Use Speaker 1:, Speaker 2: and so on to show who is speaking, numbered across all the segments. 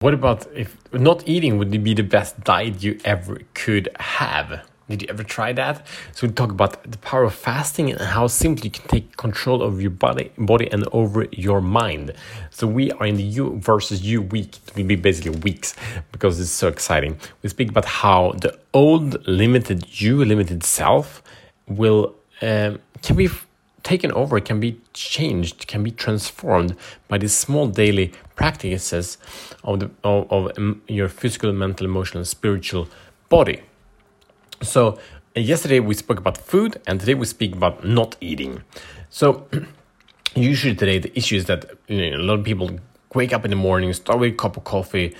Speaker 1: What about if not eating would be the best diet you ever could have? Did you ever try that? So we talk about the power of fasting and how simply you can take control of your body, body and over your mind. So we are in the you versus you week. It will be basically weeks because it's so exciting. We speak about how the old limited you, limited self, will um, can be taken over, can be changed, can be transformed by these small daily practices of, the, of, of um, your physical, mental, emotional, spiritual body. So, yesterday we spoke about food, and today we speak about not eating. So, usually today the issue is that you know, a lot of people wake up in the morning, start with a cup of coffee,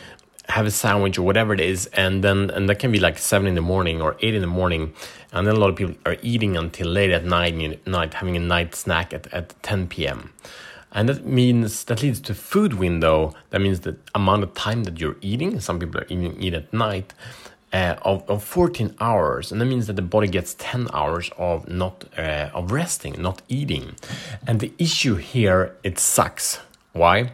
Speaker 1: have a sandwich or whatever it is, and then and that can be like seven in the morning or eight in the morning, and then a lot of people are eating until late at night, night having a night snack at, at 10 p.m. And that means that leads to food window. That means the amount of time that you're eating. Some people are eating eat at night. Uh, of, of 14 hours and that means that the body gets 10 hours of not uh, of resting not eating and the issue here it sucks why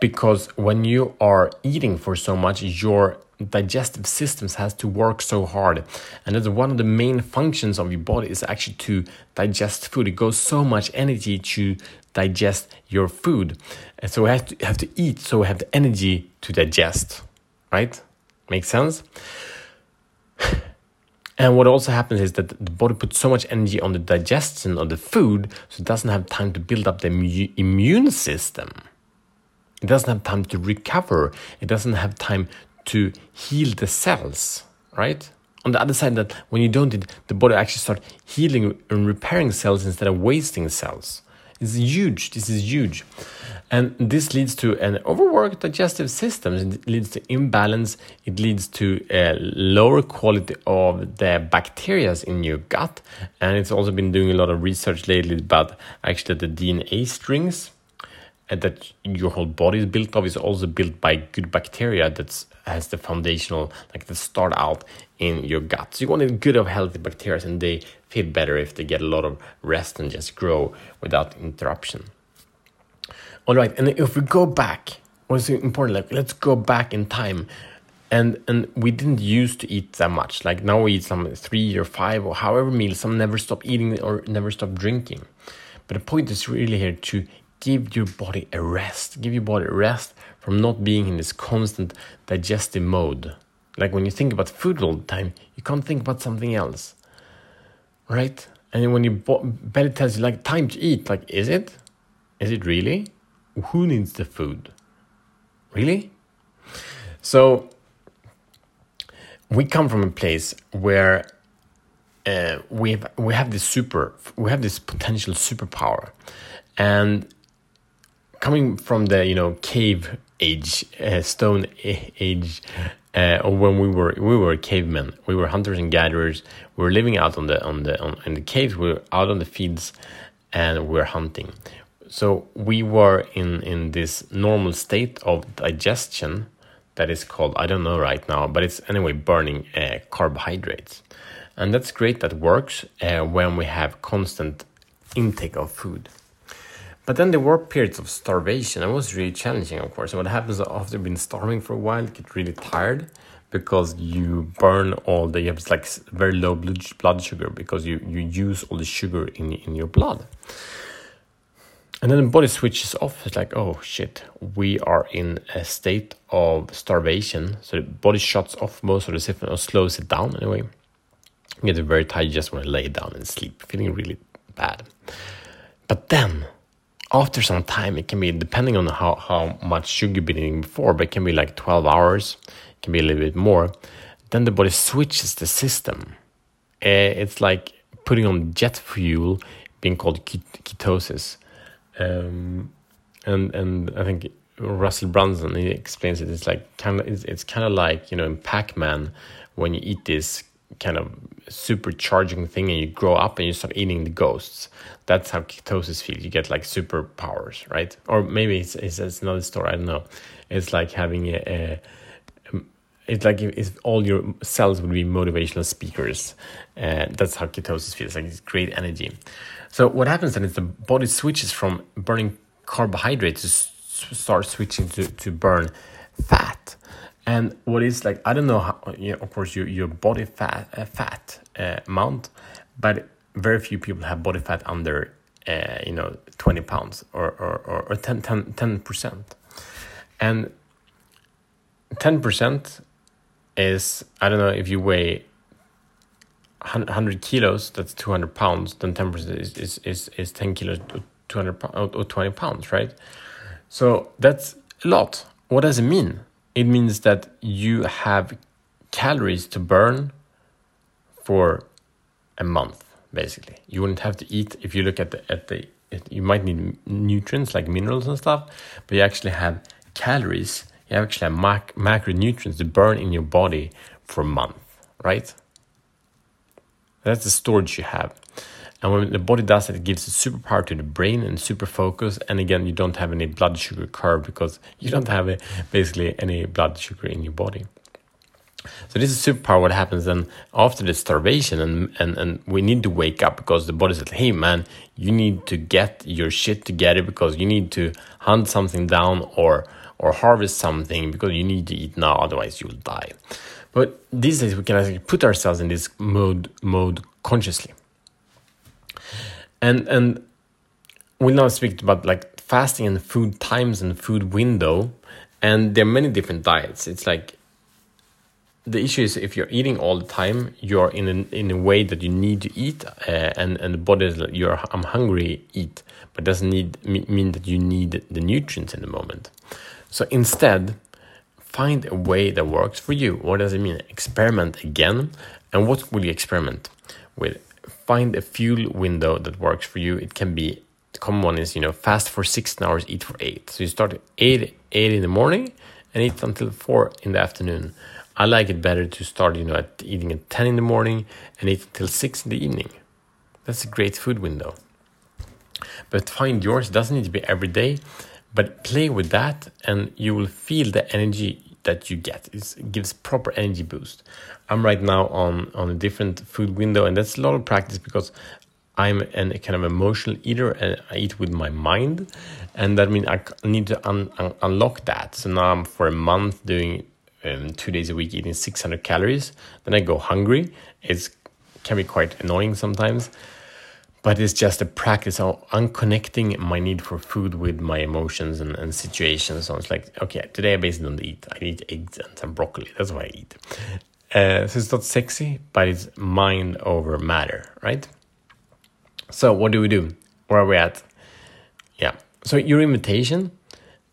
Speaker 1: because when you are eating for so much your digestive systems has to work so hard. And that's one of the main functions of your body is actually to digest food. It goes so much energy to digest your food. And so we have to have to eat so we have the energy to digest right? Makes sense? And what also happens is that the body puts so much energy on the digestion of the food so it doesn't have time to build up the immune system it doesn't have time to recover. It doesn't have time to heal the cells, right? On the other side, that when you don't eat, the body actually start healing and repairing cells instead of wasting cells. It's huge. This is huge. And this leads to an overworked digestive system. It leads to imbalance. It leads to a lower quality of the bacteria in your gut. And it's also been doing a lot of research lately about actually the DNA strings and that your whole body is built of is also built by good bacteria that has the foundational like the start out in your gut. So you want good of healthy bacteria and they feel better if they get a lot of rest and just grow without interruption. All right and if we go back what's important like let's go back in time. And and we didn't used to eat that much. Like now we eat some three or five or however meals. Some never stop eating or never stop drinking. But the point is really here to give your body a rest. Give your body a rest from not being in this constant digestive mode. Like when you think about food all the time, you can't think about something else. Right? And when your belly tells you, like, time to eat, like, is it? Is it really? Who needs the food? Really? So, we come from a place where uh, we have we have this super we have this potential superpower, and coming from the you know cave age, uh, stone age, uh, or when we were we were cavemen, we were hunters and gatherers. We were living out on the on the on, in the caves. We were out on the fields, and we were hunting. So we were in in this normal state of digestion that is called I don't know right now, but it's anyway burning uh, carbohydrates, and that's great. That works uh, when we have constant intake of food. But then there were periods of starvation. It was really challenging, of course. And what happens after being starving for a while, you get really tired because you burn all the, you have like very low blood sugar because you, you use all the sugar in, in your blood. And then the body switches off. It's like, oh shit, we are in a state of starvation. So the body shuts off most of the system or slows it down anyway. You get very tired, you just want to lay down and sleep, feeling really bad. But then after some time, it can be depending on how, how much sugar you've been eating before, but it can be like 12 hours, it can be a little bit more. Then the body switches the system. Eh, it's like putting on jet fuel, being called ketosis. Um, and and I think Russell Brunson he explains it. It's like kind of it's, it's kind of like you know in Pac Man when you eat this kind of supercharging thing and you grow up and you start eating the ghosts. That's how ketosis feels. You get like superpowers, right? Or maybe it's, it's, it's another story. I don't know. It's like having a, a it's like if all your cells would be motivational speakers. Uh, that's how ketosis feels like. It's great energy. So what happens then is the body switches from burning carbohydrates to start switching to, to burn fat And what is like, I don't know how, you know, of course, your, your body fat, uh, fat uh, amount, but very few people have body fat under, uh, you know, 20 pounds or, or, or, or 10, 10, 10%. And 10% is, I don't know, if you weigh 100 kilos, that's 200 pounds, then 10% is, is, is, is 10 kilos, 200 or 20 pounds, right? So that's a lot. What does it mean? It means that you have calories to burn for a month basically. You wouldn't have to eat if you look at the at the it, you might need nutrients like minerals and stuff but you actually have calories you actually have mac- macronutrients to burn in your body for a month right? That's the storage you have and when the body does it, it gives a superpower to the brain and super focus. And again, you don't have any blood sugar curve because you don't have a, basically any blood sugar in your body. So this is superpower. What happens then after the starvation, and, and and we need to wake up because the body said, "Hey man, you need to get your shit together because you need to hunt something down or or harvest something because you need to eat now, otherwise you'll die." But these days we can actually put ourselves in this mode mode consciously and and we'll now speak about like fasting and food times and food window and there are many different diets. It's like the issue is if you're eating all the time you're in a, in a way that you need to eat uh, and and the body is like you're i'm hungry eat. But doesn't need mean that you need the nutrients in the moment. So instead find a way that works for you. What does it mean? Experiment again. And what will you experiment with find a fuel window that works for you. It can be the common one is you know fast for 16 hours, eat for eight. So you start at eight eight in the morning and eat until four in the afternoon. I like it better to start you know at eating at 10 in the morning and eat until six in the evening. That's a great food window. But find yours. It doesn't need to be every day, but play with that, and you will feel the energy that you get. it gives proper energy boost. I'm right now on on a different food window, and that's a lot of practice because I'm an, a kind of emotional eater, and I eat with my mind, and that means I need to un, un, unlock that. So now I'm for a month doing um, two days a week eating 600 calories. Then I go hungry. It can be quite annoying sometimes but it's just a practice of unconnecting my need for food with my emotions and, and situations. So it's like, okay, today I basically don't eat. I eat eggs and some broccoli. That's what I eat. Uh, so it's not sexy, but it's mind over matter, right? So what do we do? Where are we at? Yeah. So your invitation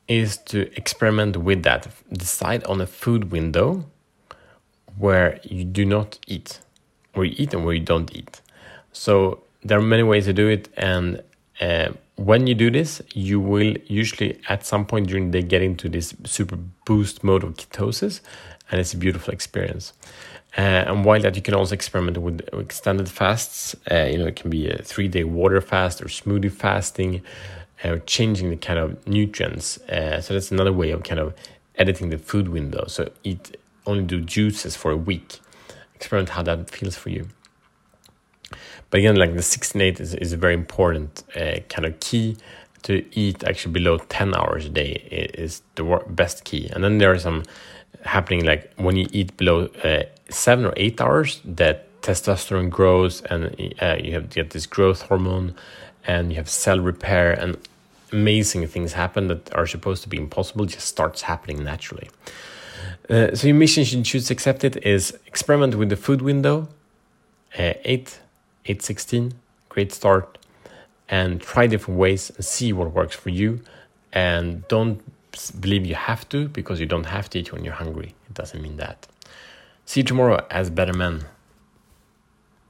Speaker 1: is to experiment with that. Decide on a food window where you do not eat, where you eat and where you don't eat. So there are many ways to do it and uh, when you do this you will usually at some point during the day get into this super boost mode of ketosis and it's a beautiful experience. Uh, and while that you can also experiment with extended fasts. Uh, you know it can be a three day water fast or smoothie fasting uh, changing the kind of nutrients. Uh, so that's another way of kind of editing the food window. So eat only do juices for a week. Experiment how that feels for you but again, like the 16-8 is, is a very important uh, kind of key to eat actually below 10 hours a day is the best key. And then there are some happening like when you eat below uh, seven or eight hours, that testosterone grows and uh, you have get this growth hormone and you have cell repair and amazing things happen that are supposed to be impossible just starts happening naturally. Uh, so your mission should choose accept it is experiment with the food window, uh, eight 816, great start. And try different ways and see what works for you. And don't believe you have to because you don't have to eat when you're hungry. It doesn't mean that. See you tomorrow as better men.